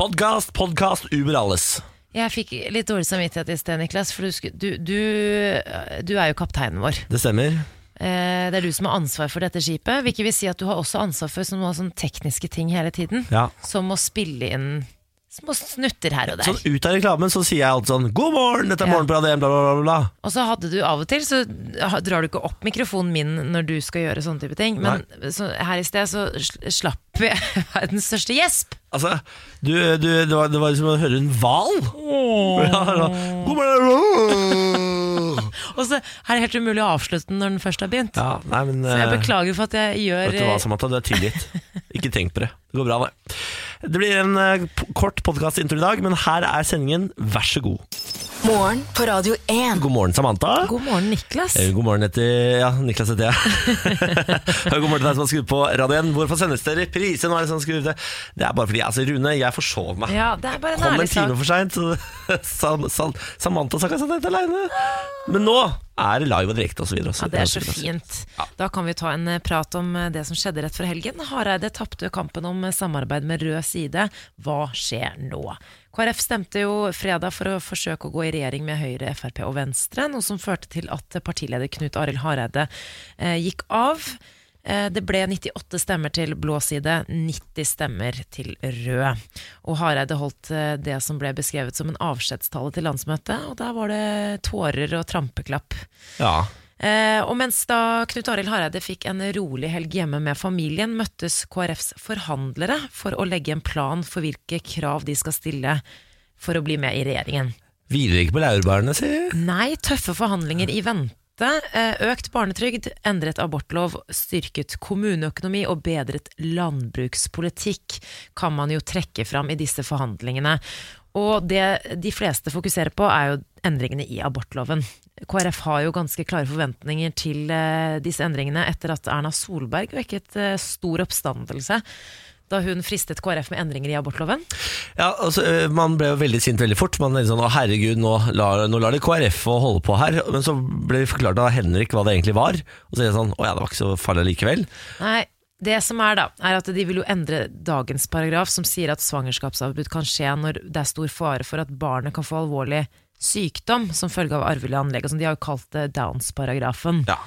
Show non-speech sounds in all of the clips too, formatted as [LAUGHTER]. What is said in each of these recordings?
Podkast, podkast, Uber alles. Jeg fikk litt dårlig samvittighet i sted, Niklas, for du, sku- du, du, du er jo kapteinen vår. Det stemmer. Eh, Det er du som har ansvar for dette skipet. Hvilket vil si at du har også ansvar for sånne, sånne tekniske ting hele tiden. Ja. Som å spille inn små snutter her og der. Sånn ut av reklamen så sier jeg alltid sånn 'God morgen, dette er Ja. morgen på Radio 1', bla, bla, bla, bla. Og så hadde du av og til, så drar du ikke opp mikrofonen min når du skal gjøre sånne type ting. Men så, her i sted så sl- slapp jeg [LAUGHS] verdens største gjesp. Altså, du, du, det, var, det var som å høre en hval. Og så er det helt umulig å avslutte den når den først har begynt. Ja, nei, men Så jeg eh, beklager for at jeg gjør Vet du hva, Samantha, du er tilgitt. [LAUGHS] Ikke tenk på det. Det går bra, det. Det blir en eh, p- kort podkastintro i dag, men her er sendingen. Vær så god. Morgen på Radio 1. God morgen, Samantha. God morgen, Niklas. Eh, God morgen etter Ja, Niklas heter jeg. [LAUGHS] God morgen til deg som har skrudd på radioen. Hvorfor sendes det reprise? Nå er det sånn skrudd det. Det er bare fordi altså, Rune, jeg forsov meg. Ja, det er bare en Kom en ærlig time sak. for seint, [LAUGHS] Sam, Sam, Samantha sa ikke at jeg aleine. Men nå er live og direkte osv. Ja, Det er så fint. Da kan vi ta en eh, prat om eh, det som skjedde rett før helgen. Hareide tapte kampen om eh, samarbeid med rød side. Hva skjer nå? KrF stemte jo fredag for å forsøke å gå i regjering med Høyre, Frp og Venstre, noe som førte til at partileder Knut Arild Hareide eh, gikk av. Eh, Det ble 98 stemmer til blå side, 90 stemmer til rød. Og Hareide holdt eh, det som ble beskrevet som en avskjedstale til landsmøtet, og der var det tårer og trampeklapp. Ja. Eh, og mens da Knut Arild Hareide fikk en rolig helg hjemme med familien, møttes KrFs forhandlere for å legge en plan for hvilke krav de skal stille for å bli med i regjeringen. Hviler ikke på laurbærene, si. Nei, tøffe forhandlinger i vente. Eh, Økt barnetrygd, endret abortlov, styrket kommuneøkonomi og bedret landbrukspolitikk kan man jo trekke fram i disse forhandlingene. Og det de fleste fokuserer på er jo endringene i abortloven. KrF har jo ganske klare forventninger til eh, disse endringene etter at Erna Solberg vekket eh, stor oppstandelse da hun fristet KrF med endringer i abortloven. Ja, altså, øh, Man ble jo veldig sint veldig fort. Man er sånn, å herregud, nå lar, nå lar det KrF å holde på her. Men så ble det forklart av Henrik hva det egentlig var. Og så er det sånn, å ja, det var ikke så farlig likevel. Nei, det som er da, er at de vil jo endre dagens paragraf som sier at svangerskapsavbrudd kan skje når det er stor fare for at barnet kan få alvorlig sykdom som følge av arvelig anlegg. sånn. De har jo kalt det Downs-paragrafen. Ja.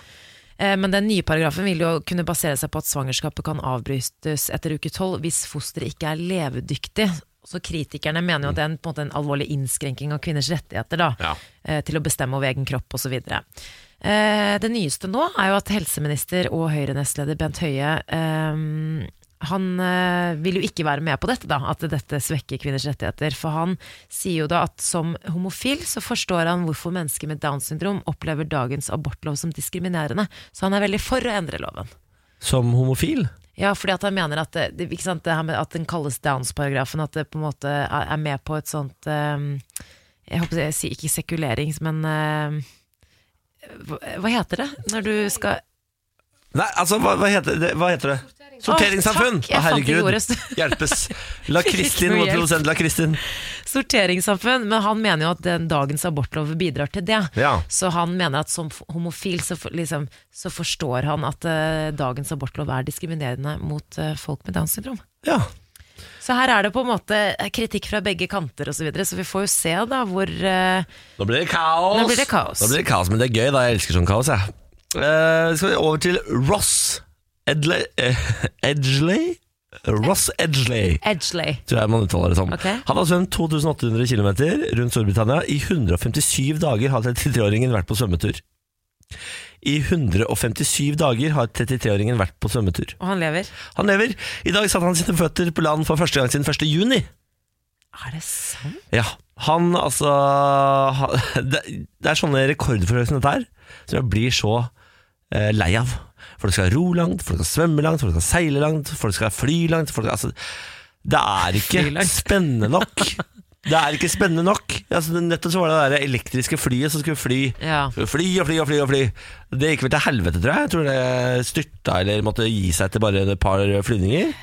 Eh, Men den nye paragrafen vil jo kunne basere seg på at svangerskapet kan avbrytes etter uke tolv hvis fosteret ikke er levedyktig. Så kritikerne mener jo at det er en, på en en alvorlig innskrenking av kvinners rettigheter da, Ja. eh, til å bestemme over egen kropp osv. Eh, det nyeste nå er jo at helseminister og Høyre-nestleder Bent Høie eh, han eh, vil jo ikke være med på dette, da, at dette svekker kvinners rettigheter. For han sier jo da at som homofil så forstår han hvorfor mennesker med Downs syndrom opplever dagens abortlov som diskriminerende. Så han er veldig for å endre loven. Som homofil. Ja, fordi at han mener at det, det, ikke sant, det her med at den kalles Downs-paragrafen, at det på en måte er, med på et sånt eh, Jeg håper jeg sier ikke sekulering, men eh, hva, hva heter det når du skal Nei, altså, hva, hva, heter, det, hva heter det? Sorteringssamfunn! Å, herregud. Hjelpes. [LAUGHS] La Kristin, vår produsent, la Kristin. Sorteringssamfunn, men han mener jo at den dagens abortlov bidrar til det. Ja. Så han mener at som homofil så, liksom, så forstår han at uh, dagens abortlov er diskriminerende mot uh, folk med Downs syndrom. ja. Så her er det på en måte kritikk fra begge kanter osv., så, videre, så vi får jo se da hvor uh, Nå blir det kaos. Nå blir det kaos. Nå blir det kaos, Men det er gøy, da. Jeg elsker sånn kaos, jeg. Uh, skal vi over til Ross Edley eh, Edgley? Ross Edgley, Edgley. tror jeg man uttaler det som. Okay. Han har svømt 2800 km rundt Storbritannia. I 157 dager har 33-åringen vært på svømmetur. I 157 dager har 33-åringen vært på svømmetur. Og han lever. Han lever. I dag satte han sine føtter på land for første gang siden 1. juni. Er det sant? Ja, han altså han, [LAUGHS] det, det er sånne rekordforsøk som dette her som jeg blir så eh, lei av. Folk skal ro langt, folk skal svømme langt, folk skal seile langt, folk skal fly langt. Folk, altså, det er ikke spennende nok. Det er ikke spennende nok. Altså, nettopp så var det det elektriske flyet som skulle fly. Ja. Fly og fly og fly og fly. Det gikk vel til helvete, tror jeg. Jeg tror det styrta eller måtte gi seg etter bare et par flyvninger.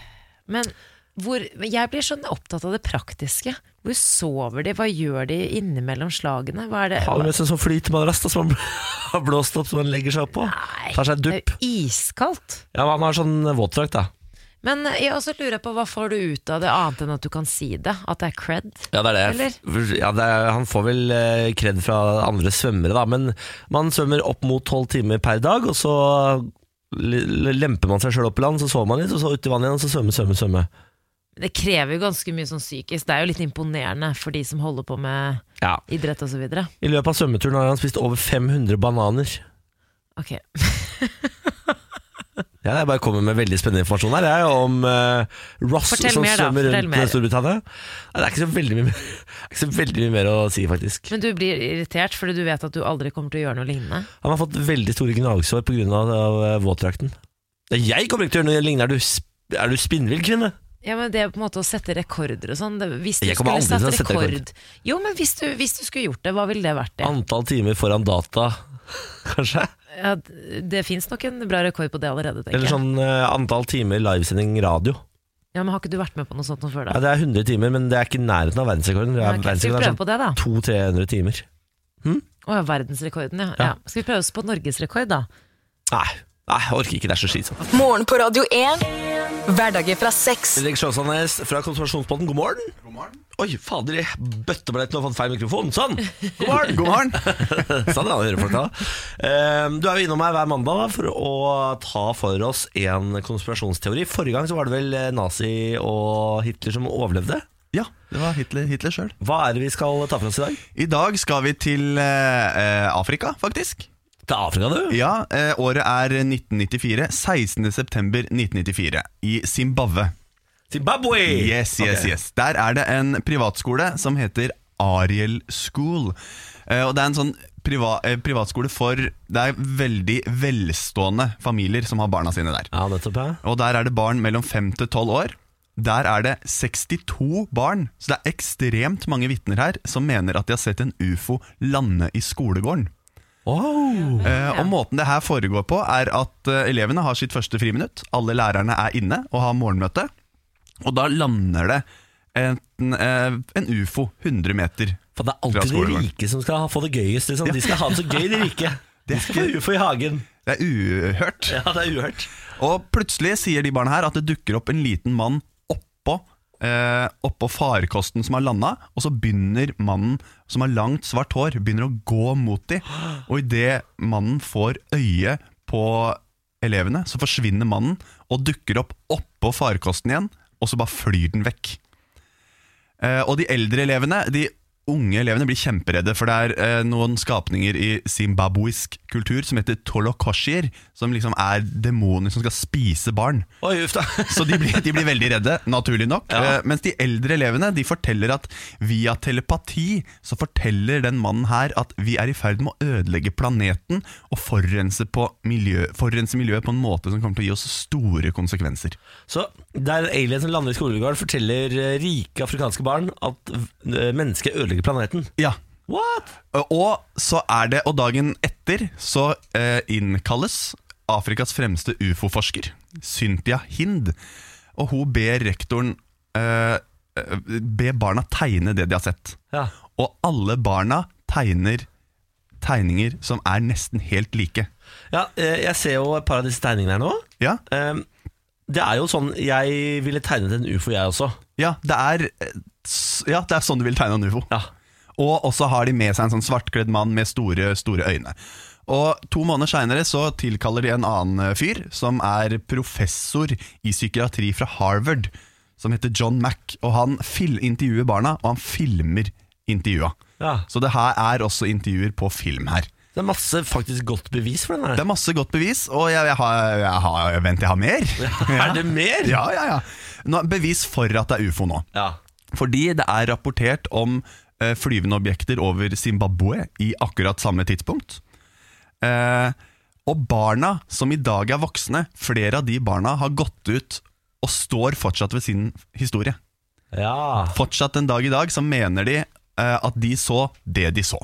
Men hvor, jeg blir sånn opptatt av det praktiske. Hvor sover de? Hva gjør de innimellom slagene? Hva er det? Har med seg sånn flytemadrass som han [LAUGHS] har blåst opp som han legger seg opp på. Nei, Tar seg det dupp. er jo iskaldt. Ja, men han har sånn våtdrakt, da. Men eh, jeg også lurer på hva får du ut av det, annet enn at du kan si det? At det er cred? Ja, det er det. Eller? Ja, det er, han får vel cred fra andre svømmere, da. Men man svømmer opp mot tolv timer per dag, og så lemper man seg sjøl opp i land, så sover man litt, og så ut i vannet igjen, og så svømme, svømme, svømme. Det krever jo ganske mye sånn psykisk. Det er jo litt imponerende for de som holder på med Ja. idrett osv. I løpet av svømmeturen har han spist over 500 bananer. Ok. [LAUGHS] Ja, jeg bare kommer med veldig spennende informasjon her jeg, om uh, Ross Fortell som mer svømmer da, rundt mer. Storbritannia. Det er mye, mer- [LAUGHS] ikke så veldig mye mer å si, faktisk. Men du blir irritert fordi du vet at du aldri kommer til å gjøre noe lignende? Han har fått veldig store gnagsår pga. Eh, våtdrakten. Jeg kommer ikke til å gjøre noe lignende. Er du, er du spinnvill, kvinne? Ja, men Det er på en måte å sette rekorder og sånn. Hvis du Jeg kommer skulle aldri til satt å sette rekord Jo, men hvis du, hvis du skulle gjort det, hva ville det vært? det? Antall timer foran data, [LAUGHS] kanskje? Ja, d- det fins nok en bra rekord på det allerede, tenker Eller jeg. sånn eh, antall timer livesending radio. Ja, men Har ikke du vært med på noe sånt noe før, Ja, da? Det er 100 timer, men det er ikke i nærheten av verdensrekorden. Det Ja, er ok, Skal vi verdensrekorden prøve er på det, da? sånn 200-300 timer. Å ja, verdensrekorden, ja. Ja. ja. Skal vi prøve oss på norgesrekord, da? Nei, nei, jeg orker ikke. Det er så slitsomt. Morgen på Radio 1. Hverdager fra seks. Fredrik Sjåsanes fra Konspirasjonspodden, god morgen. God morgen. Oi, fader, jeg bøtteballett nå fant feil mikrofon. Sånn! God morgen! God morgen. [LAUGHS] sånn, ja, hører folk da. Eh, Du er jo innom meg hver mandag da, for å ta for oss en konspirasjonsteori. Forrige gang så var det vel eh, nazi og Hitler som overlevde. Ja, det var Hitler, Hitler sjøl. Hva er det vi skal ta for oss i dag? I dag skal vi til eh, eh, Afrika, faktisk. Til Afrika, du? Ja, eh, Året er 1994. 16. september 1994 i Zimbabwe. Zimbabwe! Yes, yes, okay. yes. Der er det en privatskole som heter Ariel School. Eh, og Det er en sånn priva, eh, privatskole for Det er veldig velstående familier som har barna sine der. Ja, nettopp, ja. Og der er det barn mellom 5 til 12 år. Der er det 62 barn, så det er ekstremt mange vitner her som mener at de har sett en ufo lande i skolegården. Wow. Uh, og Måten det her foregår på, er at uh, elevene har sitt første friminutt. Alle lærerne er inne og har morgenmøte. Og da lander det en, uh, en ufo 100 meter. For det er alltid de rike som skal få det gøyest. Liksom. De skal ha det så gøy, de rike. De skal få ufo i hagen. Det er uhørt. Ja, det er uhørt. Og plutselig sier de barna her at det dukker opp en liten mann oppå eh, Oppå farkosten som har landa, og så begynner mannen som har langt, svart hår, begynner å gå mot dem. Og idet mannen får øye på elevene, så forsvinner mannen og dukker opp oppå farkosten igjen, og så bare flyr den vekk. Eh, og de eldre elevene, de unge elevene blir kjemperedde, for det er eh, noen skapninger i zimbabwisk kultur som heter tolokoshier, som liksom er demoner som skal spise barn. Oi. [LAUGHS] Så de blir, de blir veldig redde, naturlig nok. Ja. Eh, mens de eldre elevene de forteller at via telepati så forteller den mannen her at vi er i ferd med å ødelegge planeten og forurense, på miljø, forurense miljøet på en måte som kommer til å gi oss store konsekvenser. Så der alien som lander i skolegården, forteller eh, rike afrikanske barn at mennesket ødelegger planeten. Ja, What? Og så er det, og dagen etter så eh, innkalles Afrikas fremste ufo-forsker, Cynthia Hind. Og hun ber rektoren eh, eh, Be barna tegne det de har sett. Ja. Og alle barna tegner tegninger som er nesten helt like. ja, eh, jeg ser jo et par av disse tegningene her nå. Ja, Eh, Det er jo sånn jeg ville tegnet en ufo, jeg også. ja, det, er, ja det er sånn du vil tegne en ufo. Ja. Og også har de med seg en sånn svartkledd mann med store, store øyne. Og To måneder seinere tilkaller de en annen eh, fyr, som er professor i psykiatri fra Harvard, som heter John Mack. Og Han intervjuer barna, og han filmer intervjua. Ja. Så det her er også intervjuer på film her. Det er masse faktisk godt bevis for den her. Det er masse godt bevis, og jeg, jeg har, jeg har Vent, jeg har mer. [LAUGHS] Er det mer? Ja, ja, ja. Nå, bevis for at det er ufo nå. Ja. Fordi det er rapportert om eh, flyvende objekter over Zimbabwe i akkurat samme tidspunkt. Eh, og barna som i dag er voksne, flere av de barna har gått ut og står fortsatt ved sin historie. Ja. Fortsatt en dag i dag så mener de at de så det de så.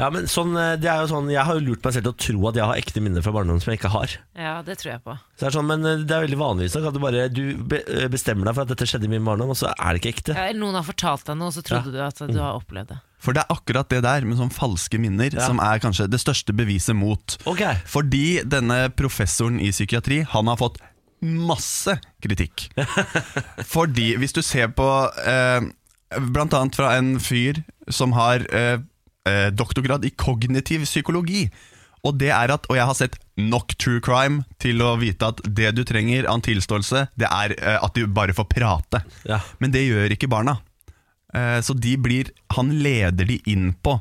ja, men sånn, eh, det er jo sånn Jeg har jo lurt meg selv til å tro at jeg har ekte minner fra barndommen som jeg ikke har. Ja, det tror jeg på. Så det er sånn, Men eh, det er veldig vanlig at du bare Du eh, bestemmer deg for at dette skjedde i min barndom, og så er det ikke ekte. Ja, eller noen har fortalt deg noe, og så trodde du at du har opplevd det. For det er akkurat det der med sånn falske minner Ja. som er kanskje det største beviset mot Ok Fordi denne professoren i psykiatri Han har fått masse kritikk. [LAUGHS] Fordi hvis du ser på eh, Blant annet fra en fyr som har eh, eh, doktorgrad i kognitiv psykologi. Og det er at, og jeg har sett nok true crime til å vite at det du trenger av en tilståelse, det er eh, at du bare får prate. Ja. Men det gjør ikke barna. Eh, så de blir Han leder de inn på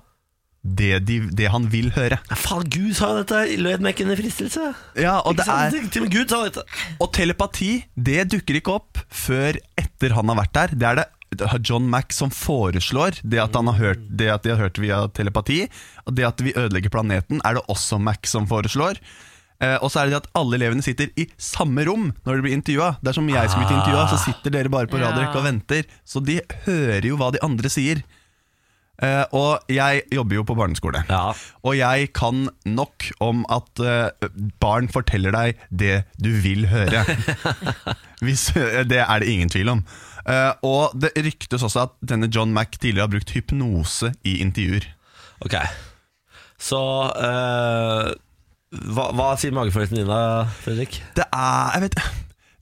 det, de, det han vil høre. Ja, Faen, Gud sa dette! Lød meg ikke under fristelse. Ja, og det er? Gud sa dette. Og telepati, det dukker ikke opp før etter han har vært der. Det er det John Mack som foreslår det at, han har hørt, det at de har hørt via telepati. Og det at vi ødelegger planeten, er det også Mack som foreslår. Eh, og så er det at alle elevene sitter i samme rom når de blir intervjua. Det er som jeg skulle blitt intervjua, så sitter dere bare på radiorekka og venter. Så de hører jo hva de andre sier. Uh, og jeg jobber jo på barneskole. Ja. Og jeg kan nok om at uh, barn forteller deg det du vil høre. [LAUGHS] Hvis, det er det ingen tvil om. Eh, og det ryktes også at denne John Mack tidligere har brukt hypnose i intervjuer. Ok. Så uh, hva, hva sier magefølelsen din da, Fredrik? Det er jeg vet,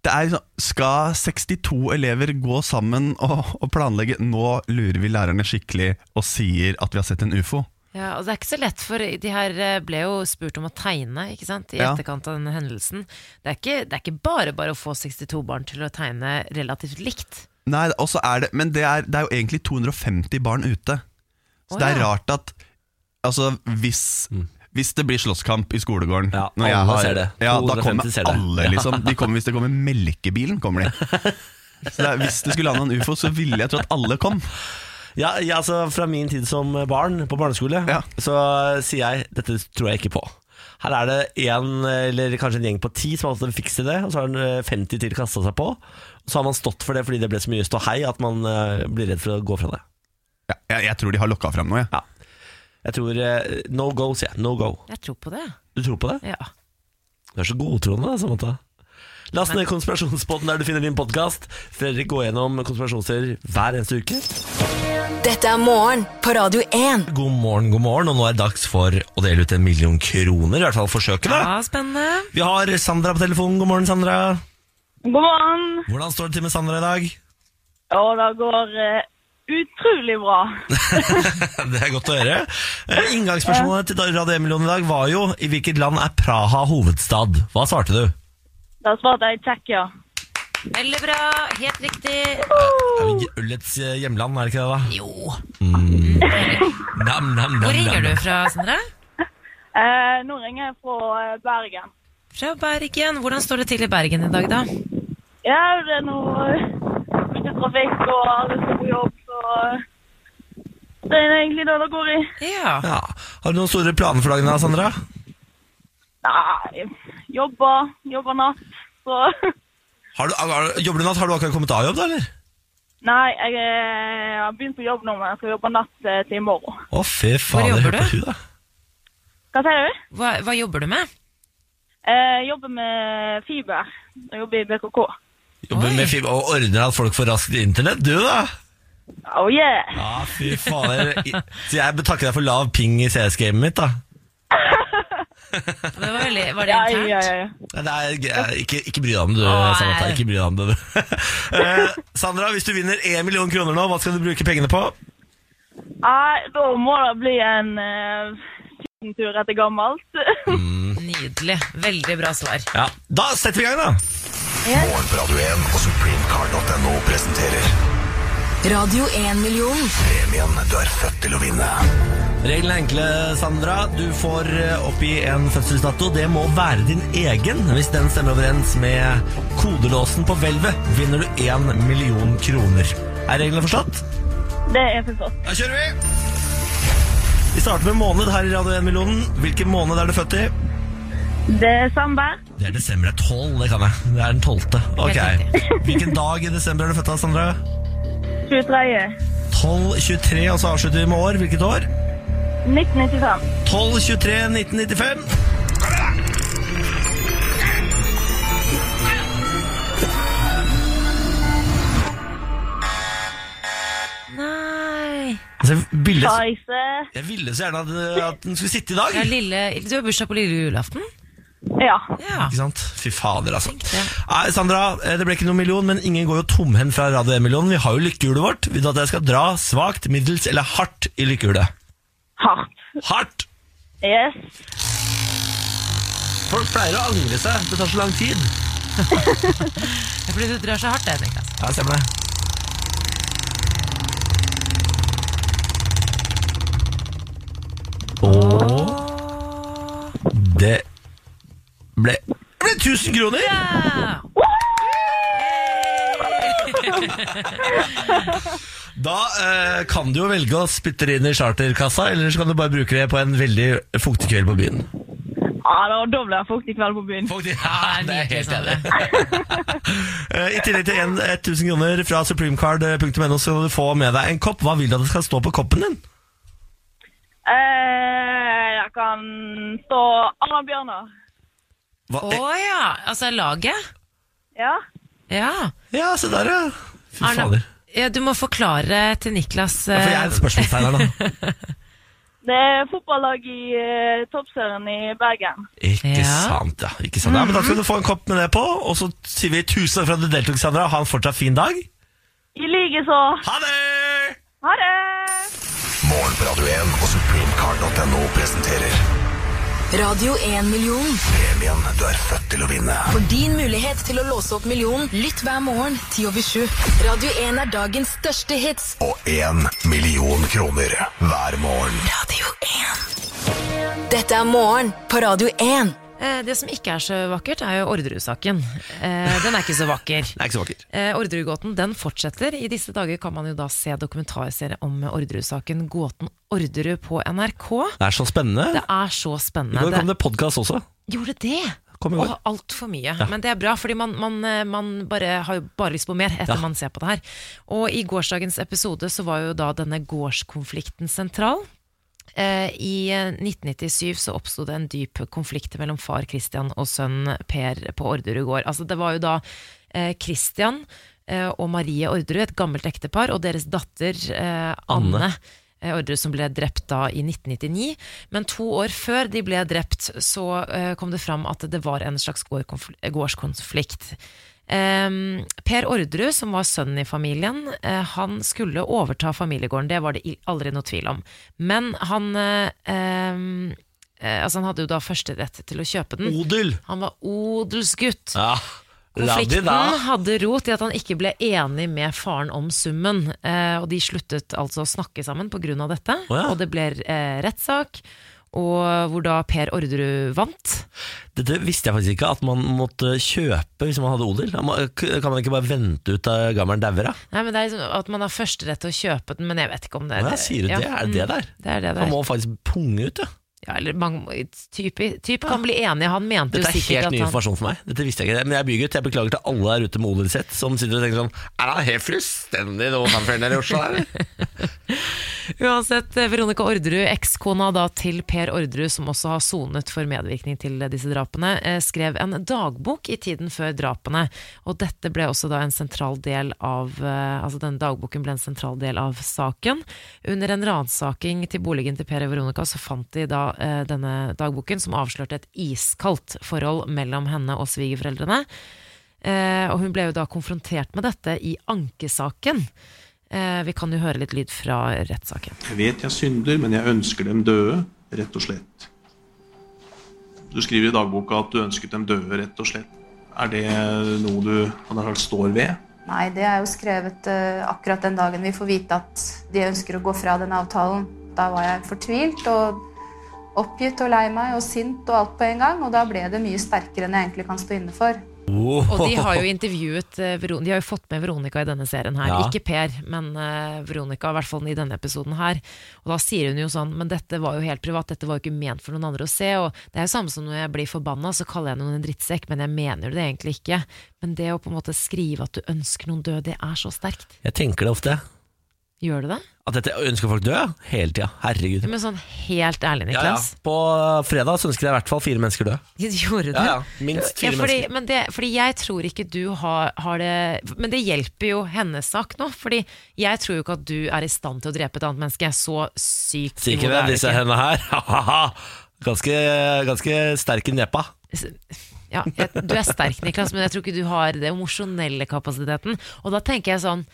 det er liksom, Skal 62 elever gå sammen og, og planlegge Nå lurer vi lærerne skikkelig og sier at vi har sett en ufo. Ja, og Det er ikke så lett, for de her eh, ble jo spurt om å tegne ikke sant? i etterkant av denne hendelsen. Det er, ikke, det er ikke bare bare å få 62 barn til å tegne relativt likt. Nei, er det, Men det er, det er jo egentlig 250 barn ute. Så oh, det er ja. rart at Altså, hvis, hvis det blir slåsskamp i skolegården Mm. Ja, når jeg alle har- ser det. Ja, Da kommer ser det. alle, liksom. De kommer, hvis det kommer melkebilen, kommer de. [LAUGHS] Så det er, hvis det skulle lande en ufo, så ville jeg tro at alle kom. Ja, ja, altså Fra min tid som barn på barneskole, Ja. så sier jeg dette tror jeg ikke på. Her er det en, eller kanskje en gjeng på ti som har hatt en fiks idé, og så har den, eh, 50 til kasta seg på. Så har man stått for det fordi det ble så mye ståhei at man eh, blir redd for å gå fra det. Ja, jeg, jeg tror de har lokka fram noe. Jeg. Ja. Jeg tror eh, no go, sier jeg. No go. Jeg tror på det. Du tror på det? Ja. Du er så godtroende, da, Samantha. Last ned konspirasjonspodden der du finner din podkast. Fredrik går gjennom konspirasjonsserier hver eneste uke. Dette er morgen på Radio 1. God morgen, god morgen, og nå er det dags for å dele ut en million kroner. I hvert fall forsøke, da. ja, spennende. Vi har Sandra på telefonen. God morgen, Sandra. God morgen. Hvordan står det til med Sandra i dag? Å, det går uh, utrolig bra. [LAUGHS] Det er godt å høre. Eh, Inngangsspørsmålet til Radio 1-millionen i dag var jo i hvilket land er Praha hovedstad? Hva svarte du? Da svarte jeg Tsjekkia. Veldig bra. Helt riktig. Er vi Øllets eh, hjemland, er det ikke det? da? Jo. Nam, nam, nam, Hvor ringer nam. du fra, Sandra? Eh, nå ringer jeg fra eh, Bergen. Fra Bergen. Hvordan står det til i Bergen i dag, da? Ja, det er noe mye trafikk, og alle skal på jobb, så eh, det er egentlig det det går i. Ja. Ja. Har du noen store planer for dagen, da, Sandra? Nei, jobber, jobber natt, så Har du, har, jobber du natt? Har du akkurat kommet av jobb, da, eller? Nei, jeg eh, har begynt på jobb nå, men jeg skal jobbe natt eh, til i morgen. Å, fy faen. jobber hør på du? hun, da. Hva sier du? Hva, hva jobber du med? Eh, Jeg jobber med fiber. Jeg jobber i BKK. Jobber Oi. med fiber og ordner at folk får raskt internett, du, da? Oh yeah! Ja, fy faen. jeg- Så jeg betakker deg for lav ping i CS-gamet mitt, da. [LAUGHS] Det var, veldig, var det Ja, internt? ja, ja. ja. Nei, Det er, ikke, ikke bry deg om det, du, Nei. Samantha. Ikke bry deg om det, du. [LAUGHS] Eh, Sandra, hvis du vinner én million kroner nå, hva skal du bruke pengene på? Nei, da må det bli en uh, tur etter gammelt. Nydelig. Veldig bra svar. Ja, Da setter vi i gang, da. Morgen på Radio 1 og supremecard.no presenterer Radio 1-million. premien du er født til å vinne. Reglene er enkle, Sandra. Du får eh, oppgi en fødselsdato. Det må være din egen. Hvis den stemmer overens med kodelåsen på hvelvet, vinner du én million kroner. Er reglene forstått? Det er forstått. Da kjører vi! Vi starter med måned her i Radio 1-millionen. Hvilken måned er du født i? Desember. Det er desember. Det er 12, det kan jeg. Det er den 12. Ok. [LAUGHS] Hvilken dag i desember er du født av, Sandra? 23. 12.23, og så avslutter vi med år. Hvilket år? 1995. 12.23, 1995. Nei Altså, jeg, ville, Scheisse. jeg ville så gjerne at, at den skulle sitte i dag. ja, lille, Du har bursdag på lille julaften? Ja. Ja. Ikke sant? Fy fader, altså. det. Nei, Sandra, eh, det ble ikke noen million, men ingen går jo tomhendt fra Radio 1-millionen. Vi har jo lykkehjulet vårt. Vil du at jeg skal dra svakt, middels eller hardt i lykkehjulet? Hardt. Hardt! Yes. Folk pleier å angre seg. Det tar så lang tid. [LAUGHS] Det er fordi du drar så hardt, det, Niklas. Ja, stemmer det. Og det ble, det ble 1000 kroner! Ja! [LAUGHS] [LAUGHS] Da eh, kan du jo velge å spytte det inn i charterkassa, eller så kan du bare bruke det på en veldig fuktig kveld på byen. Ja, da, da ble jeg fuktig kveld på byen. Fuktig, Ja, det er helt enig. [LAUGHS] Eh, I tillegg til en 1000 kroner fra supremecard.no så kan du få med deg en kopp. Hva vil du at det skal stå på koppen din? Eh, jeg kan stå Anna Bjørnar. Hva? Å ja, altså laget? Ja. Ja. Ja, se der, ja. Fy Arne, fader. Ja. Du må forklare til Niklas Ja, for jeg er eh, et spørsmålstegn her, da. [LAUGHS] Det er fotballag i uh, toppserien i Bergen. Ikke Ja. sant, ja. Ikke sant. ja. Men da skal du få en kopp med det på, og så sier vi tusen takk for at du deltok, Sandra. Ha en fortsatt fin dag. I likeså. Ha det! Ha det! Morgen på Radio 1 og supremecard.no presenterer Radio 1-million. premien du er født til å vinne. For din mulighet til å låse opp millionen, lytt hver morgen 10 over 7. Radio 1 er dagens største hits. Og én million kroner hver morgen. Radio 1. Dette er morgen på Radio 1. eh, Det som ikke er så vakkert, er jo Orderud-saken. Eh, den er ikke så vakker. [LAUGHS] Den er ikke så vakker. Eh, Orderud-gåten den fortsetter. I disse dager kan man jo da se dokumentarserie om Orderud-saken Gåten Orderud på NRK. Det er så spennende. Det er så spennende. I går kom det podkast også. Gjorde det? Kom i går. Og altfor mye. Men det er bra, fordi man, man, man bare, har jo bare lyst på mer etter Ja. man ser på det her. Og i gårsdagens episode så var jo da denne gårdskonflikten sentral. Eh, I eh, 1997 så oppsto det en dyp konflikt mellom far Christian og sønn Per på Orderud gård. Altså det var jo da eh, Christian eh, og Marie Orderud, et gammelt ektepar, og deres datter eh, Anne. Anne. eh, Orderud som ble drept da i 1999. Men to år før de ble drept, så eh, kom det fram at det var en slags gårdskonflikt. Em, per Orderud, som var sønnen i familien, eh, han skulle overta familiegården. Det var det aldri noe tvil om. Men han eh, Altså, han hadde jo da førsterett til å kjøpe den. Odel! Han var odelsgutt. Ja. Konflikten hadde rot i at han ikke ble enig med faren om summen, eh, og de sluttet altså å snakke sammen pga. dette. oh ja. Og det ble eh, rettssak, og hvor da Per Orderud vant. Dette visste jeg faktisk ikke, at man måtte kjøpe hvis man hadde odel. Kan man ikke bare vente ut da gammelen dauer? da? Nei, men det er liksom at man har førsterett til å kjøpe den, men jeg vet ikke om det Å ja, sier du det? Er det det der? Det er det Man må faktisk punge ut, ja. Ja, eller mange, type, type kan bli enig. Han mente Dette jo er sikkert helt ny informasjon for meg. Dette visste jeg ikke. Men jeg er bygutt. Jeg beklager til alle der ute med odelsrett som sitter og tenker sånn Er han helt fullstendig noe han føler i Oslo her? [LAUGHS] Uansett, Veronica Orderud, ekskona da til Per Orderud, som også har sonet for medvirkning til disse drapene, eh, skrev en dagbok i tiden før drapene. Og dette ble også da en sentral del av eh, Altså denne dagboken ble en sentral del av saken. Under en ransaking til boligen til Per og Veronica så fant de da eh, denne dagboken, som avslørte et iskaldt forhold mellom henne og svigerforeldrene. Eh, og hun ble jo da konfrontert med dette i ankesaken. Eh, vi kan jo høre litt lyd fra rettssaken. Jeg vet jeg synder, men jeg ønsker dem døde, rett og slett. Du skriver i dagboka at du ønsket dem døde, rett og slett. Er det noe du sagt, står ved? Nei, det er jo skrevet uh, akkurat den dagen vi får vite at de ønsker å gå fra den avtalen. Da var jeg fortvilt og oppgitt og lei meg og sint og alt på en gang. Og da ble det mye sterkere enn jeg egentlig kan stå inne for. Og de har jo intervjuet eh, De har jo fått med Veronica i denne serien her. Ja. Ikke Per, men eh, Veronica, i hvert fall i denne episoden her. Og da sier hun jo sånn Men dette var jo helt privat, dette var jo ikke ment for noen andre å se. Og det er jo samme som når jeg blir forbanna, så kaller jeg noen en drittsekk, men jeg mener det egentlig ikke. Men det å på en måte skrive at du ønsker noen død, det er så sterkt. Jeg tenker det ofte. Gjør du det? At dette ønsker folk død, ja. Hele tida. Herregud. Men sånn helt ærlig, Ja, ja. Niklas. På fredag så ønsker jeg i hvert fall fire mennesker dø [LAUGHS] Gjorde du Ja, ja. Minst fire Ja, fordi, mennesker. men det, fordi jeg tror ikke du har, har det Men det hjelper jo hennes sak nå. Fordi jeg tror jo ikke at du er i stand til å drepe et annet menneske. Så sykt Sier ikke det, er disse hendene her. [LAUGHS] ganske, ganske sterk i nepa. ja, jeg, Du er sterk, Niklas, men jeg tror ikke du har det emosjonelle kapasiteten. Og da tenker jeg sånn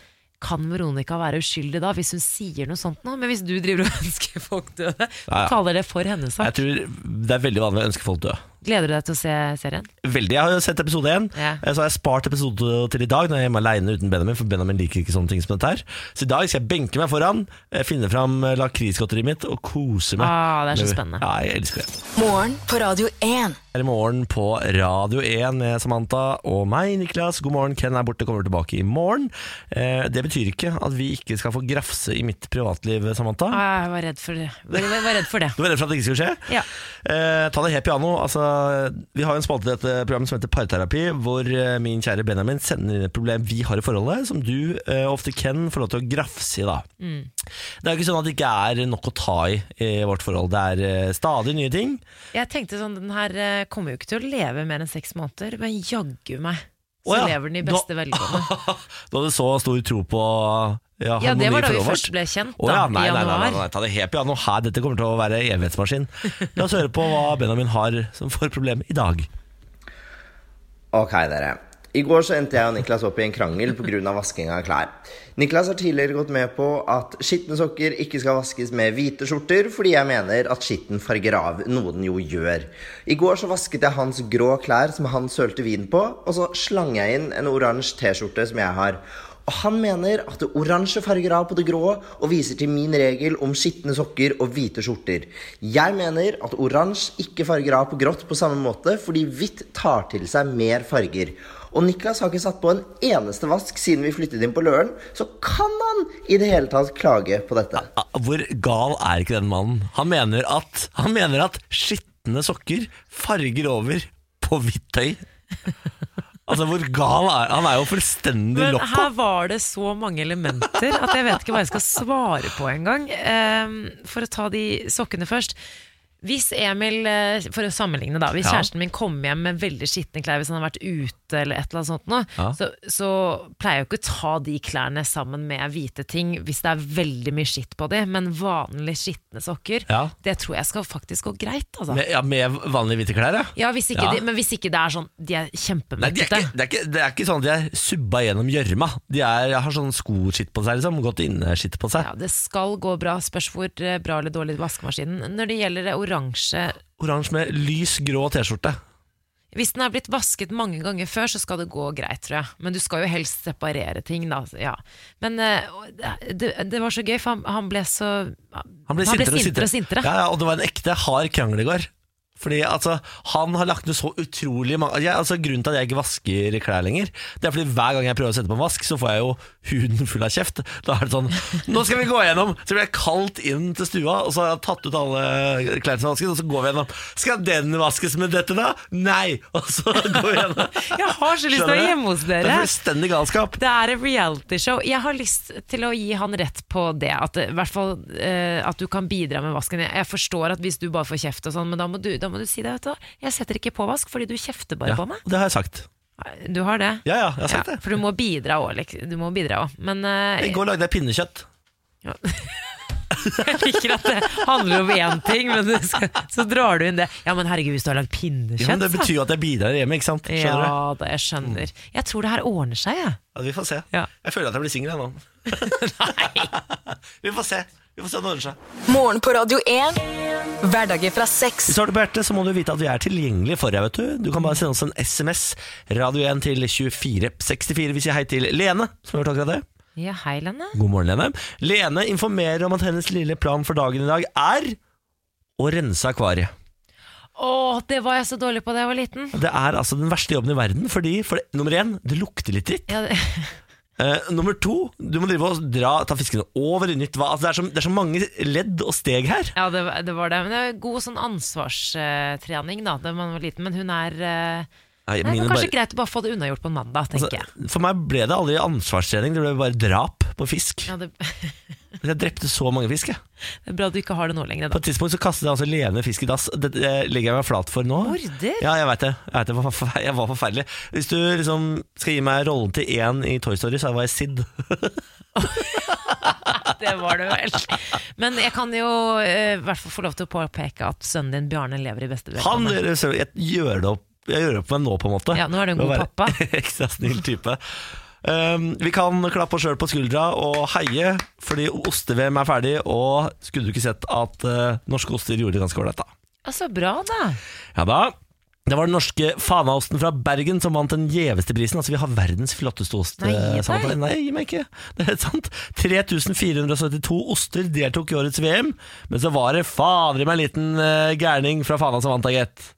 kan Veronica være uskyldig da, hvis hun sier noe sånt nå? Men hvis du driver og [LAUGHS] ønsker folk døde, Ja. taler det for hennes sak. Jeg tror det er veldig vanlig å ønske folk døde. Gleder du deg til å se serien? Veldig, Jeg har jo sett episode én, Ja. så har jeg spart episode til i dag når jeg er hjemme alene uten Benjamin, for Benjamin liker ikke sånne ting som dette her. Så i dag skal jeg benke meg foran, eh, finne fram eh, lakrisgodteriet mitt og kose meg. Ah, det er så spennende. Ja, jeg elsker det. Morgen på Radio 1. Her i morgen på Radio 1 med Samantha og meg, Niklas. God morgen, Ken er borte, kommer tilbake i morgen. Eh, det betyr ikke at vi ikke skal få grafse i mitt privatliv, Samantha. Ah, jeg var redd for det. Jeg var redd for det. Du var redd for at det ikke skulle skje? Ja. Eh, ta det helt piano. Altså, vi har en spalte i dette programmet som heter Parterapi, hvor eh, min kjære Benjamin sender inn et problem vi har i forholdet, som du, uh, ofte kan få lov til å grafse i. da Mm. Det er jo ikke sånn at det ikke er nok å ta i i vårt forhold. Det er uh, stadig nye ting. Jeg tenkte sånn, den her uh, kommer jo ikke til å leve mer enn seks måneder, men jaggu meg så oh, ja, lever den i beste da- velgående. [LAUGHS] Du hadde så stor tro på ja, Ja, det var da vi først ble kjent, da. da, ja, i nei, nei, nei, nei, nei, ta det helt piano her. Dette kommer til å være evighetsmaskin. La oss høre på hva Benjamin har som får problem i dag. Ok, dere. I går så endte jeg og Niklas opp i en krangel pga. vasking av klær. Niklas har tidligere gått med på at skitne sokker ikke skal vaskes med hvite skjorter, fordi jeg mener at skitten farger av, noe den jo gjør. I går så vasket jeg hans grå klær som han sølte vin på, og så slang jeg inn en oransje T-skjorte som jeg har. Og han mener at det oransje farger av på det grå og viser til min regel om skitne sokker og hvite skjorter. Jeg mener at oransje ikke farger av på grått på samme måte, fordi hvitt tar til seg mer farger. Og Niklas har ikke satt på en eneste vask siden vi flyttet inn på Løren, så kan han i det hele tatt klage på dette. Hvor gal er ikke den mannen? Han mener at, han mener at skitne sokker farger over på hvitt tøy. Altså, hvor gal er Han er jo fullstendig Men her var det så mange elementer at jeg vet ikke hva jeg skal svare på engang. Um, for å ta de sokkene først. Hvis Emil, eh, for å sammenligne da Hvis Ja. kjæresten min kommer hjem med veldig skitne klær Hvis han har vært ute eller et eller annet sånt nå, Ja. så, så pleier jeg jo ikke å ta de klærne sammen med hvite ting Hvis det er veldig mye skitt på de Men vanlige skitne sokker Ja. Det tror jeg skal faktisk gå greit altså. med, ja, med vanlige hvite klær, ja. hvis. De, Men hvis ikke det er sånn De er kjempemøkkete det, ikke, det er ikke sånn at de er subba gjennom gjørma. De er, har sånn skoskitt på seg, liksom. Godt inneskitt på seg. Ja, det skal gå bra. Spørs hvor eh, bra eller dårlig vaskemaskinen. Når det gjelder det oransje Oransje med lys grå T-skjorte. Hvis den er blitt vasket mange ganger før, så skal det gå greit, tror jeg. Men du skal jo helst separere ting, da. Ja. Men eh, det, det var så gøy, for han, han ble så Han ble sintere, og sintere. Ja, ja, og det var en ekte hard krangel i går. Fordi altså, Han har lagt ned så utrolig mange jeg, altså, Grunnen til at jeg ikke vasker klær lenger, Det er fordi hver gang jeg prøver å sette på en vask, så får jeg jo huden full av kjeft. Da er det sånn Nå skal vi gå gjennom! Så blir jeg kalt inn til stua, og så har jeg tatt ut alle klærne som er vasket, og så går vi gjennom. Skal den vaskes med dette, da? Nei! Og så går vi gjennom. [LAUGHS] Jeg har så lyst til å være hjemme hos Det er fullstendig galskap. Det er et realityshow. Jeg har lyst til å gi han rett på det. At, i hvert fall, eh, at du kan bidra med vasken. Jeg forstår at hvis du bare får kjeft og sånn, men da må du, da må du si det. Vet du. Jeg setter ikke på vask fordi du kjefter bare Ja, på meg. det har jeg sagt. Du har det? Ja, ja, jeg har sagt det. For du må bidra òg. Du må bidra også. Men eh, I går lagde jeg pinnekjøtt. [LAUGHS] jeg liker at det handler om én ting, men du skal, så drar du inn det. Ja, men herregud, hvis du har lagd pinnekjøtt, Ja, men det betyr jo at jeg bidrar hjemme, ikke sant? Skjønner du? Ja da, jeg skjønner. Jeg tror det her ordner seg, jeg. Ja, vi får se. Ja. Jeg føler at jeg blir singel ennå. [LAUGHS] Nei. [LAUGHS] vi får se. Vi får se om det ordner seg. Morgen på Radio 1. Hverdager fra sex. Hvis du har det på hjertet, så må du vite at vi er tilgjengelige for deg. vet Du Du kan bare sende oss en SMS, radio 1 til 2464. Vi sier hei til Lene, som har hørt akkurat det. Ja, hei, Lene. God morgen, Lene. Lene informerer om at hennes lille plan for dagen i dag er å rense akvariet. Å, det var jeg så dårlig på da jeg var liten. Det er altså den verste jobben i verden, fordi for det, nummer én, det lukter litt dritt. Ja, det, [LAUGHS] Eh, nummer to, du må drive og dra, ta fiskene over i nytt. Altså, det, er så, det er så mange ledd og steg her. ja det, var- det var det. Men det er god sånn ansvarstrening da da man var liten. Men hun er uh, Nei, det var kanskje bare- greit å bare få det unnagjort på en mandag, tenker jeg. altså, for meg ble det aldri ansvarstrening, det ble bare drap på fisk. Ja, det, [LAUGHS] Jeg drepte så mange fisk. Jeg. det er bra du ikke har det nå lenger, På et tidspunkt så kastet jeg altså levende fisk i dass. Det, det legger jeg meg flat for nå. Morder? Ja, jeg vet det. Jeg, vet det var, jeg var forferdelig. Hvis du liksom skal gi meg rollen til én i Toy Story, så var jeg Sid. [LAUGHS] Det var det vel. Men jeg kan jo eh, i hvert fall få lov til å påpeke at sønnen din Bjarne lever i beste velgående. jeg gjør det opp jeg gjør opp med nå, på en måte. Ja, nå er du en god pappa. [LAUGHS] Ekstra snill type. Um, vi kan klappe oss sjøl på skuldra og heie fordi oste-VM er ferdig, og skulle du ikke sett at eh, norske oster gjorde det ganske ålreit, da. Altså, bra, da. Ja da. Det var den norske Fanaosten fra Bergen som vant den gjeveste prisen. Altså, vi har verdens flotteste ost. Nei, gi eh, Nei, gi meg ikke. Det er sant. 3472 oster deltok i årets VM, men så var det fader i meg en liten uh, gærning fra Fana som vant, da, gitt.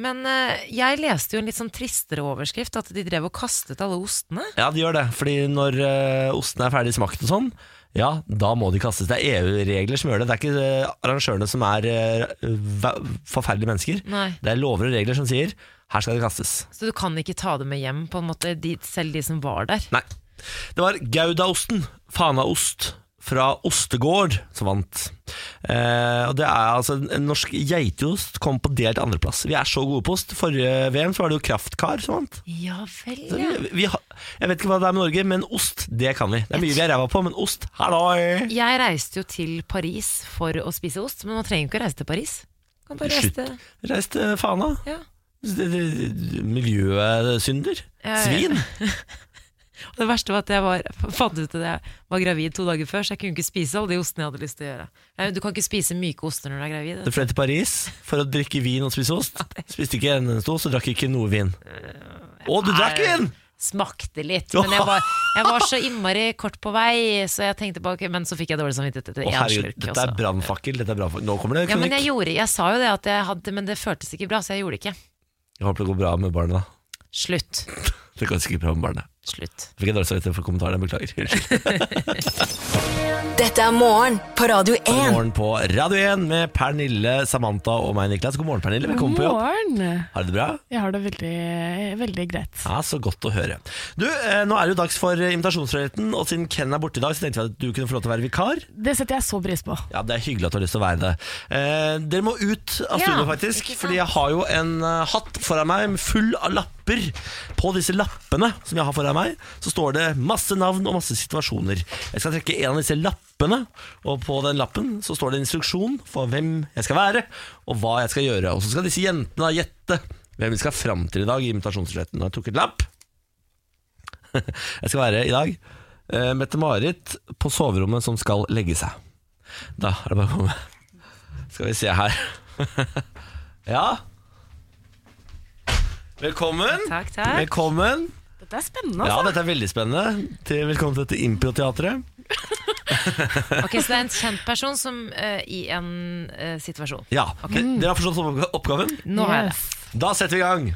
Men eh, jeg leste jo en litt sånn tristere overskrift, at de drev og kastet alle ostene. Ja, de gjør det. Fordi når uh, osten er ferdig smakt og sånn, ja, da må de kastes. Det er EU-regler som gjør det. Det er ikke eh, arrangørene som er eh, va- forferdelige mennesker. Nei. Det er lover og regler som sier her skal det kastes. Så du kan ikke ta det med hjem, på en måte, de, selv de som var der. Nei. Det var Goudaosten, Fanaost, fra Ostegård som vant. Eh, og det er altså En norsk geitost kom på delt andreplass. Vi er så gode på ost. Forrige VM så var det jo Kraftkar som vant. Ja vel, ja. vi, vi jeg vet ikke hva det er med Norge, men ost, det kan vi. Det er mye vi er ræva på, men ost, halloi! Jeg reiste jo til Paris for å spise ost, men man trenger jo ikke å reise til Paris. Man kan bare reise Slutt. til Reis til Fana. ja. Miljøsynder. Ja. Svin. [LAUGHS] Og Det verste var at jeg var, fant ut at jeg var gravid to dager før, så jeg kunne ikke spise alle de ostene jeg hadde lyst til å gjøre. Nei, Du kan ikke spise myke oster når du er gravid. Du fløy til Paris for å drikke vin og spise ost. [LAUGHS] Spiste ikke en eneste ost, og drakk ikke noe vin. Å, du drakk vin! Smakte litt, men jeg [LAUGHS] var, jeg var så innmari kort på vei, så jeg tenkte på ok, Men så fikk jeg dårlig samvittighet etter én slurk. dette er brannfakkel. Nå kommer det Ja, men kronikk. jeg, gjorde, jeg sa jo det at jeg hadde, men det føltes ikke bra, så jeg gjorde det ikke. Jeg håper det går bra med barna. Slutt. [LAUGHS] Det går sikkert bra med barnet. Slutt. Fikk en dårlig samvittighet for kommentaren. Beklager. Unnskyld. [LAUGHS] Dette er morgen på Radio God 1. morgen på Radio 1 med Pernille, Samantha og meg, Niklas. God morgen, Pernille. Velkommen på jobb. morgen. Har du det bra? Jeg har det veldig, veldig greit. Ja, Så godt å høre. Du, eh, Nå er det jo dags for invitasjonsfriheten, og siden Ken er borte i dag, så tenkte vi at du kunne få lov til å være vikar. Det setter jeg så pris på. Ja, Det er hyggelig at du har lyst til å være det. Eh, dere må ut av Ja, faktisk. Fordi jeg har jo en eh, hatt foran meg full av lapper. På disse lappene som jeg har foran meg, så står det masse navn og masse situasjoner. Jeg skal trekke en av disse lappene, og på den lappen så står det en instruksjon for hvem jeg skal være, og hva jeg skal gjøre. Og så skal disse jentene gjette hvem vi skal fram til i dag i invitasjonsretten. Jeg trukket lapp. jeg skal være i dag eh, Mette-Marit på soverommet som skal legge seg. Da er det bare å komme. Skal vi se her. [LAUGHS] ja. Velkommen. Takk, takk. Velkommen. Dette er spennende, Ja, altså. dette er veldig spennende. Til, velkommen til dette improteatret. [LAUGHS] Ok, Så det er en kjent person som eh, i en eh, situasjon. Ja, de- Dere har forstått oppga- oppgaven? Nå har jeg det. Da setter vi i gang.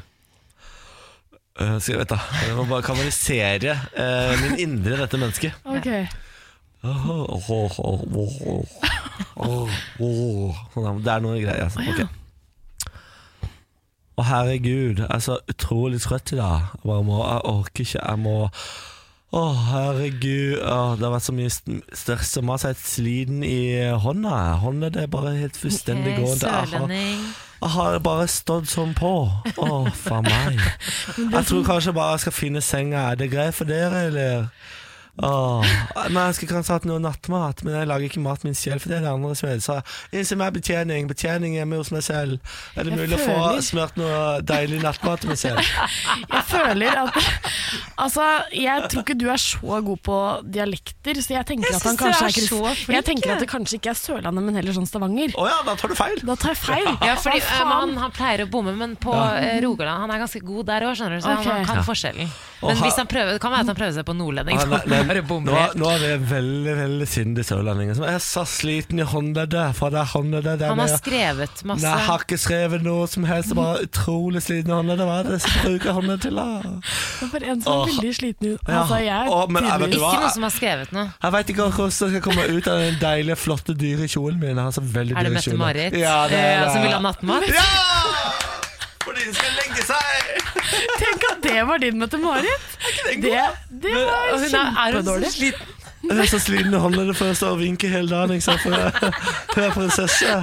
Eh, skal jeg, vite, da, jeg må bare kanalisere eh, min indre dette mennesket. [LAUGHS] Ok. Sånn, Det er noe greier. Altså. ok. Å, herregud, jeg er så utrolig trøtt i dag. Jeg, bare må, jeg orker ikke. Jeg må Å, herregud. Å, det har vært så mye stress og mas. Jeg er sliten i hånda. Hånda det er bare helt fullstendig okay, gående. Jeg har, jeg har bare stått sånn på. Å, faen meg. [LAUGHS] Jeg tror kanskje bare jeg skal finne senga. Er det greit for dere, eller? Åh, men Jeg skulle kanskje hatt noe nattmat, men jeg lager ikke mat min selv. For det er det andre som. Så innser meg, betjening. Betjening hjemme hos meg selv. Er det Jeg mulig å få smørt smurt noe deilig nattmat til meg selv? [LAUGHS] Jeg føler at Altså, jeg tror ikke du er så god på dialekter, så jeg tenker Jeg at han kanskje er er så flink, Jeg tenker at det kanskje ikke er Sørlandet, men heller sånn Stavanger. Å ja, da tar du feil. Da tar jeg feil. Ja, fordi Hva eh, han, han pleier å bomme, men på ja. Rogaland Han er ganske god der òg, skjønner du. Så okay. han kan Ja. forskjellen. Men hvis han prøver, det kan være at han prøver seg på nordlending. Ah, nei, nei, bare nå, bommer helt. nå er det veldig veldig sindige sørlendinger. som er så sliten i håndleddet. For det håndleddet der Han har nede. skrevet masse. Nei, jeg har ikke skrevet noe som helst. Jeg er Bare utrolig sliten i håndleddet. Hva er det som bruker håndleddet til? da? Det bare en som er Åh. veldig sliten ut. Ja. Altså, jeg Åh, men jeg vet hva? Ikke noen som har skrevet noe. Jeg veit ikke hvordan jeg skal komme ut av den deilige, flotte, dyre kjolen min. Jeg har så veldig Er det dyre. Mette-Marit Ja, det er eh, det. som vil ha nattmat? Ja! Fordi de skal legge seg! Det var din Mette-Marit! Det, det var hun hun kjempedårlig. Jeg er så sliten i håndleddet for å stå og vinke hele dagen. Ikke sant? For jeg, jeg er [LAUGHS] prinsesse.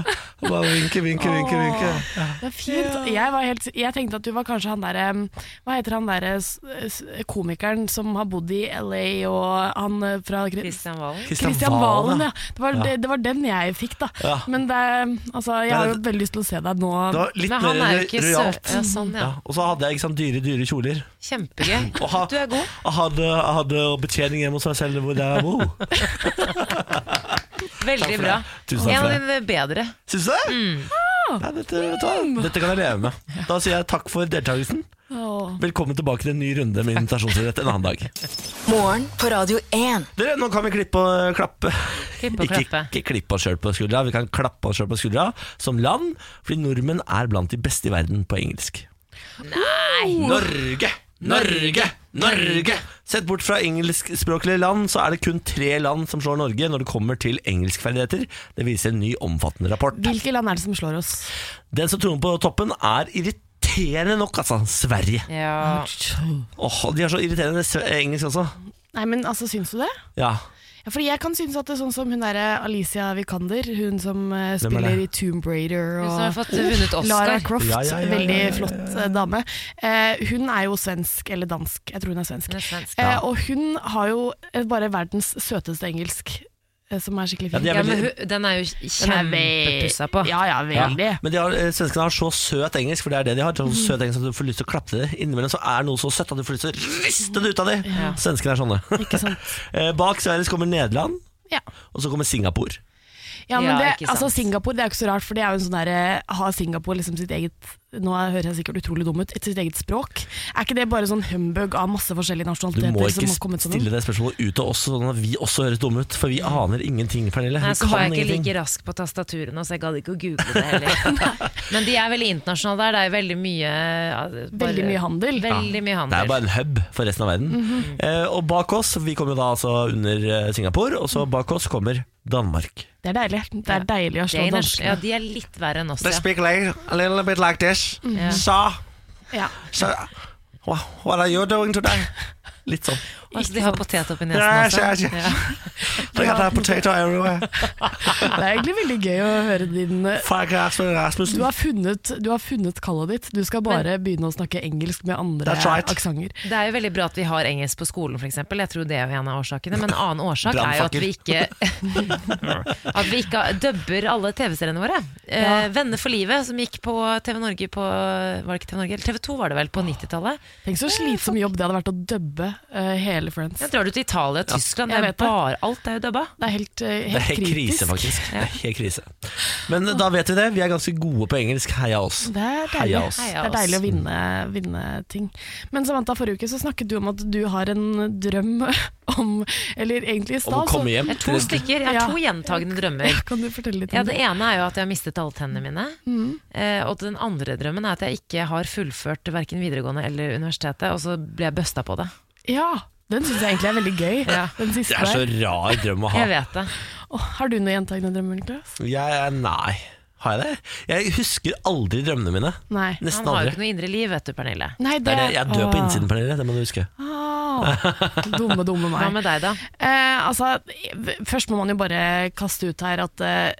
Bare vinke, vinke, vinke, vinke. Det er fint. Jeg, var helt, jeg tenkte at du var kanskje han derre Hva heter han derre komikeren som har bodd i LA, og han eh, fra Kristian Valen. Christian Valen, ja. Det var, Ja. det, det var den jeg fikk, da. Ja. Men det, altså, jeg har jo veldig lyst til å se deg nå. Det var litt Men han mer er rojalt. Ja, sånn, ja. Og så hadde jeg ikke sant, dyre, dyre kjoler. Kjempegøy. [LAUGHS] Ha- Du er god. Jeg hadde, jeg hadde betjening hjemme hos meg selv hvor jeg bor. [LAUGHS] [LAUGHS] Veldig bra. Tusen takk En for av det. dine bedre. Syns du det? Ja, dette, vet du hva? dette kan jeg leve med. Da sier jeg takk for deltakelsen. Åh. Velkommen tilbake til en ny runde med invitasjonsrett en annen dag. Morgen på Radio 1. Dere, nå kan vi klippe og klappe. Klippe og Ikke, klappe. ikke klippe oss sjøl på skuldra, vi kan klappe oss sjøl på skuldra som land, fordi nordmenn er blant de beste i verden på engelsk. Nei! Norge! Norge! Norge! Sett bort fra engelskspråklige land, så er det kun tre land som slår Norge når det kommer til engelskferdigheter. Det viser en ny omfattende rapport. Hvilke land er det som slår oss? Den som troner på toppen, er irriterende nok, altså. Sverige. Ja. Åh, de har så irriterende engelsk også. Nei, men altså, syns du det? Ja. Ja, fordi jeg kan synes at det er sånn som hun der Alicia Vikander, hun som uh, er spiller i Tomb Raider Hun som har fått vunnet Oscar. Lara Croft, Ja, ja, ja, ja, veldig ja, ja, ja. flott uh, dame. Uh, hun er jo svensk, eller dansk, jeg tror hun er svensk. Hun er svensk. Eh, og hun har jo bare verdens søteste engelsk, som er skikkelig Ja, de er Ja, veldig- men hun, den er jo kjempepussa på. Ja, ja, veldig. Men de har, eh, svenskene har så søt engelsk, for det er det de har. Så søt engelsk at du får lyst til å klappe til det. Innimellom så er noe så søtt at du får lyst til å riste det ut av det. Svenskene er sånne. Ikke sant? [LAUGHS] Eh, Bak Sverige så kommer Nederland, Ja. og så kommer Singapore. Ja, men Ja, det, ikke sant. altså Singapore det er jo ikke så rart, for det er jo en sånn der, har Singapore liksom sitt eget Nå hører jeg sikkert utrolig dum ut. Et sitt eget språk. Er ikke det bare sånn humbug av masse forskjellige Du må må som ikke har stille det spørsmålet ut av oss, sånn at vi også høres dumme ut. For vi aner ingenting, Pernille. Nei, så var jeg ikke ingenting. like rask på tastaturene, så jeg gadd ikke å google det heller. [LAUGHS] Men de er veldig internasjonale der. Det er veldig mye bare- Veldig mye handel. Veldig mye Det er bare en hub for resten av verden. Mhm. eh, og bak oss, vi kommer jo da altså under eh, Singapore, og så bak oss kommer Danmark. Det er deilig. Det er deilig å slå dansk ja, de er litt verre enn oss, ja. speak like, a little bit like this. Ja. So, Ja. so what, what are you doing today? Litt sånn. Altså, de har potet oppi nesen også. Yes, også. yes. Ja. [LAUGHS] Got that potato everywhere. [LAUGHS] Det er egentlig veldig gøy å høre din eh, du har, funnet, du har funnet kallet ditt. Du skal bare begynne å snakke engelsk med andre right. aksenter. Det er jo veldig bra at vi har engelsk på skolen, f.eks. Jeg tror det er en av årsakene. Men en annen årsak er jo at vi ikke [LAUGHS] At vi ikke dubber alle TV-seriene våre. Eh, Ja. Venner for livet, som gikk på TV Norge på Var det ikke TV Norge? Eller TV 2 var det vel, på 90-tallet. Tenk så slitsom jobb det hadde vært å dubbe uh, hele Friends. Jeg drar du til Italia og Tyskland, ja, det er bare, alt er jo dubba. Det er helt, helt, Det er helt krise, faktisk. Det er helt krise. Men da vet vi det. Vi er ganske gode på engelsk. Heia oss. Det er Heia deilig. oss. Det er deilig å vinne, vinne ting. Men Samantha, forrige uke så snakket du om at du har en drøm [LAUGHS] om Eller egentlig i Om å komme hjem Jeg har to stykker, jeg har to gjentagende drømmer. Kan du fortelle litt Ja, om Det ene er jo at jeg har mistet alle tennene mine. Mm. Eh, og den andre drømmen er at jeg ikke har fullført verken videregående eller universitetet, og så ble jeg busta på det. Ja, den syns jeg egentlig er veldig gøy. Ja. Den Det siste er så der. rar drøm å ha. Jeg vet det. Åh, har du noen gjentagende drømmer, Niklas? Jeg, nei. Har jeg det? Jeg husker aldri drømmene mine. Nei. Nesten Han har jo aldri. ikke noe indre liv, vet du, Pernille. Nei, Det er det. Jeg dør på Åh. innsiden, Pernille. Det må du huske. Åh, [LAUGHS] dumme, dumme meg. Hva med deg, da? Eh, altså, først må man jo bare kaste ut her at eh,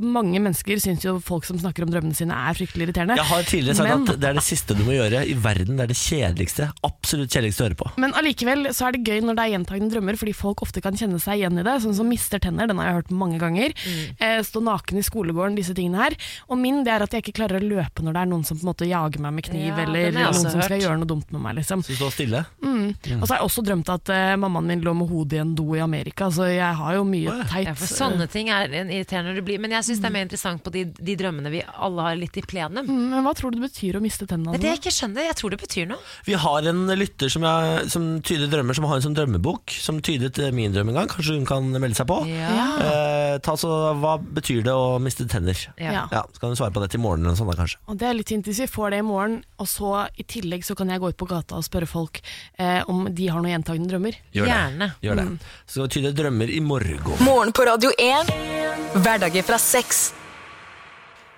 mange mennesker syns jo folk som snakker om drømmene sine er fryktelig irriterende. Jeg har tidligere sagt Men- at det er det siste du må gjøre i verden. Det er det kjedeligste. Absolutt kjedeligste å høre på. Men allikevel så er det gøy når det er gjentagende drømmer, fordi folk ofte kan kjenne seg igjen i det. Sånn som mister tenner, den har jeg hørt mange ganger. Eh, stå naken i skolegården, disse tingene her. Og min det er at jeg ikke klarer å løpe når det er noen som på en måte jager meg med kniv, Ja, eller noen som som skal gjøre noe dumt med meg, liksom. Så stå stille. Mm. Og så har jeg også drømt at eh, mammaen min lå med hodet i en do i Amerika, så jeg har jo mye teit. Ja, for sånne ting er irriterende når det blir Men jeg syns det er mer interessant på de, de drømmene vi alle har litt i plenum. Mm, Men hva tror du det betyr å miste tennene? Det er det jeg ikke skjønner. Jeg tror det betyr noe. Vi har en lytter som, jeg, som tyder drømmer, som har en sånn drømmebok. Som tydet eh, min drøm en gang. Kanskje hun kan melde seg på? Ja. Eh, ta så, hva betyr det å miste tenner? Ja. Ja. Så kan du svare på det til morgenen. eller sånn da, kanskje Og det er litt fint hvis vi får det i morgen, og så i tillegg så kan jeg gå ut på gata og spørre folk eh, om de har noen gjentagende drømmer. Gjør det. Gjerne. Gjør det. Så skal vi tyde drømmer i morgen. Morgen på Radio 1. Hverdager fra sex.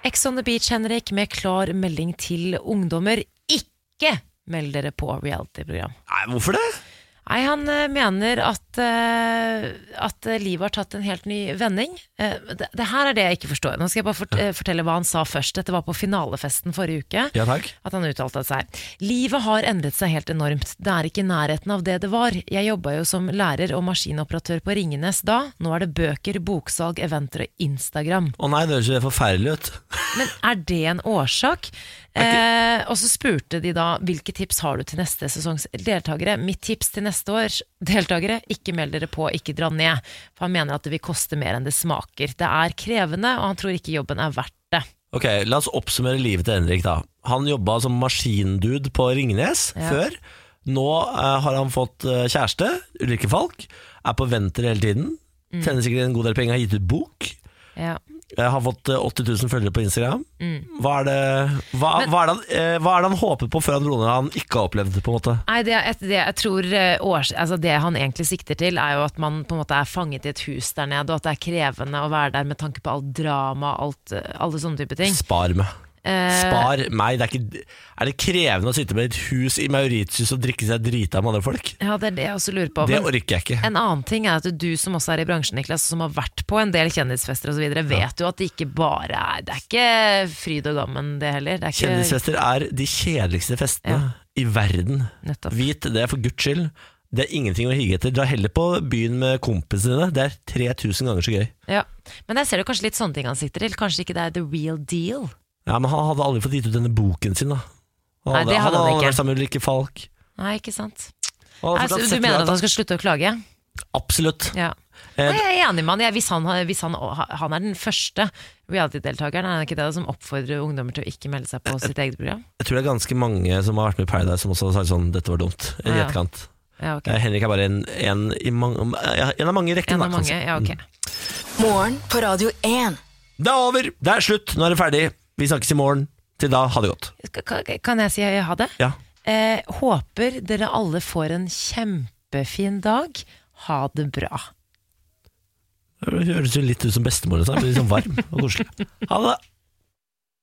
Ex on the beach, Henrik, med klar melding til ungdommer. Ikke meld dere på reality-program. Nei, hvorfor det? Nei, Han eh, mener at, eh, at eh, livet har tatt en helt ny vending. Det, det her er det jeg ikke forstår. Nå skal jeg bare fort, fortelle hva han sa først. Dette var på finalefesten forrige uke. Ja takk. At han uttalte seg. Livet har endret seg helt enormt. Det er ikke i nærheten av det det var. Jeg jobba jo som lærer og maskinoperatør på Ringenes da. Nå er det bøker, boksalg, eventer og Instagram. Å nei, det høres jo forferdelig ut. Men er det en årsak? Eh, og så spurte de da hvilke tips har du til neste sesongs deltakere. Mitt tips til neste års deltakere, ikke meld dere på, ikke dra ned. For han mener at det vil koste mer enn det smaker. Det er krevende, og han tror ikke jobben er verdt det. Ok, La oss oppsummere livet til Henrik. da Han jobba som maskindude på Ringnes Ja. før. Nå eh, har han fått eh, kjæreste, Ulrikke Falk. Er på venter hele tiden. Mm. Tjener sikkert en god del penger, har gitt ut bok. Ja. Jeg har fått eh, 80 000 følgere på Instagram. Mm. Hva, er det, hva, Men- hva, er det han, eh, hva er det han håper på før han dro ned han ikke har opplevd? på en måte? Nei, det, det, jeg tror eh, års, altså det han egentlig sikter til, er jo at man på en måte er fanget i et hus der nede, og at det er krevende å være der med tanke på alt drama, eh, alle sånne type ting. Spar meg. Eh, Spar meg. Det er, ikke, er det krevende å sitte med et hus i Mauritius og drikke seg drita med andre folk? Ja, det er det jeg også lurer på. Det Men orker jeg ikke. en annen ting er at du som også er i bransjen, Niklas, som har vært på en del kjendisfester osv., vet jo at det ikke bare er Det er ikke fryd og gammen, det heller. Det er Kjendisfester er de kjedeligste festene i verden. Nettopp. Vit det for guds skyld. Det er ingenting å hige etter. Dra heller på byen med kompisene dine. Det er 3000 ganger så gøy. Ja. Men jeg ser jo kanskje litt sånne ting han sikter til. Kanskje ikke det er the real deal. Ja, Men han hadde aldri fått gitt ut denne boken sin, da. Han Nei, hadde, det hadde han ikke. vært sammen med Ulrikke Falk. Nei, ikke sant. Han hadde Nei, fortsatt så sett du mener at han skal slutte å klage? Absolutt. Ja. Eh, Nei, jeg er enig med han. Jeg, hvis, han hvis han, han er den første reality-deltakeren, er det ikke det som oppfordrer ungdommer til å ikke melde seg på sitt eget program? Jeg tror det er ganske mange som har vært med i Paradise som også har sagt sånn Dette var dumt. I Ja. etterkant. Ja, ok. Eh, Henrik er bare en, en, i mange, ja, en av mange i rekken. En av mange, ja ok. Morgen på Radio 1. Det er over! Det er slutt! Nå er det ferdig. Vi snakkes i morgen. Til da, ha det godt. Ka- ka- Kan jeg si ha det? Ja. Eh, håper dere alle får en kjempefin dag. Ha det bra. Det høres jo litt ut som bestemor. og sånn. Blir litt sånn varm og koselig. Ha det!